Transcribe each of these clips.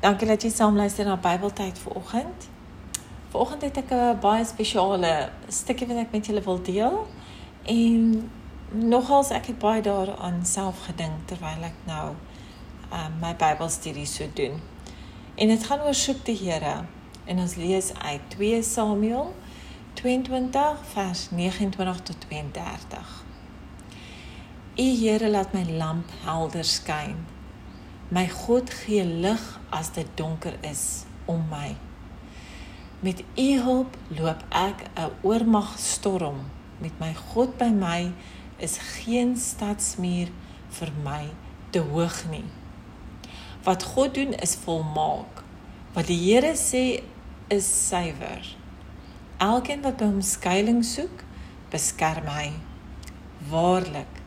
Dankie dat jy saam luister na Bybeltyd vir oggend. Vanoggend het ek 'n baie spesiale stukkie wat ek met julle wil deel en nogals ek het baie daaraan self gedink terwyl ek nou um, my Bybelstudie so doen. En dit gaan oor soek die Here en ons lees uit 2 Samuel 22 vers 29 tot 32. U Here laat my lamp helder skyn. My God gee lig as dit donker is om my. Met U hulp loop ek 'n oormag storm. Met my God by my is geen stadsmuur vir my te hoog nie. Wat God doen is volmaak. Wat die Here sê is suiwer. Elkeen wat hom skuilings soek, beskerm hy. Waarlik,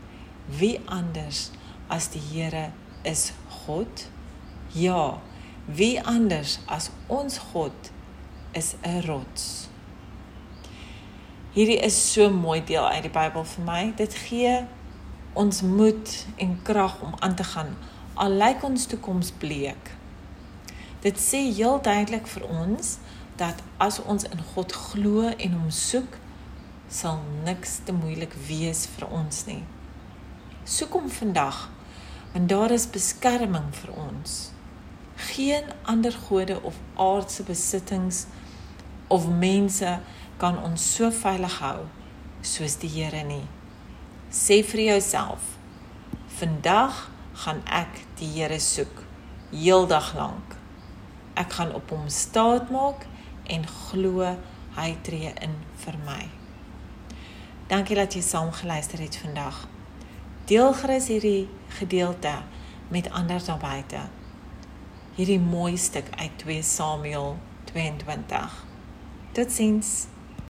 wie anders as die Here is God? Ja, wie anders as ons God is 'n rots. Hierdie is so mooi deel uit die Bybel vir my. Dit gee ons moed en krag om aan te gaan al lyk ons toekoms bleek. Dit sê heel duidelik vir ons dat as ons in God glo en hom soek, sal niks te moeilik wees vir ons nie. Soek hom vandag want daar is beskerming vir ons. Geen ander gode of aardse besittings of mense kan ons so veilig hou soos die Here nie. Sê vir jouself: Vandag gaan ek die Here soek heeldag lank. Ek gaan op hom staat maak en glo hy tree in vir my. Dankie dat jy saam geluister het vandag. Deel gerus hierdie gedeelte met ander daar buite. Hierdie mooi stuk uit 2 Samuel 22. Totsiens.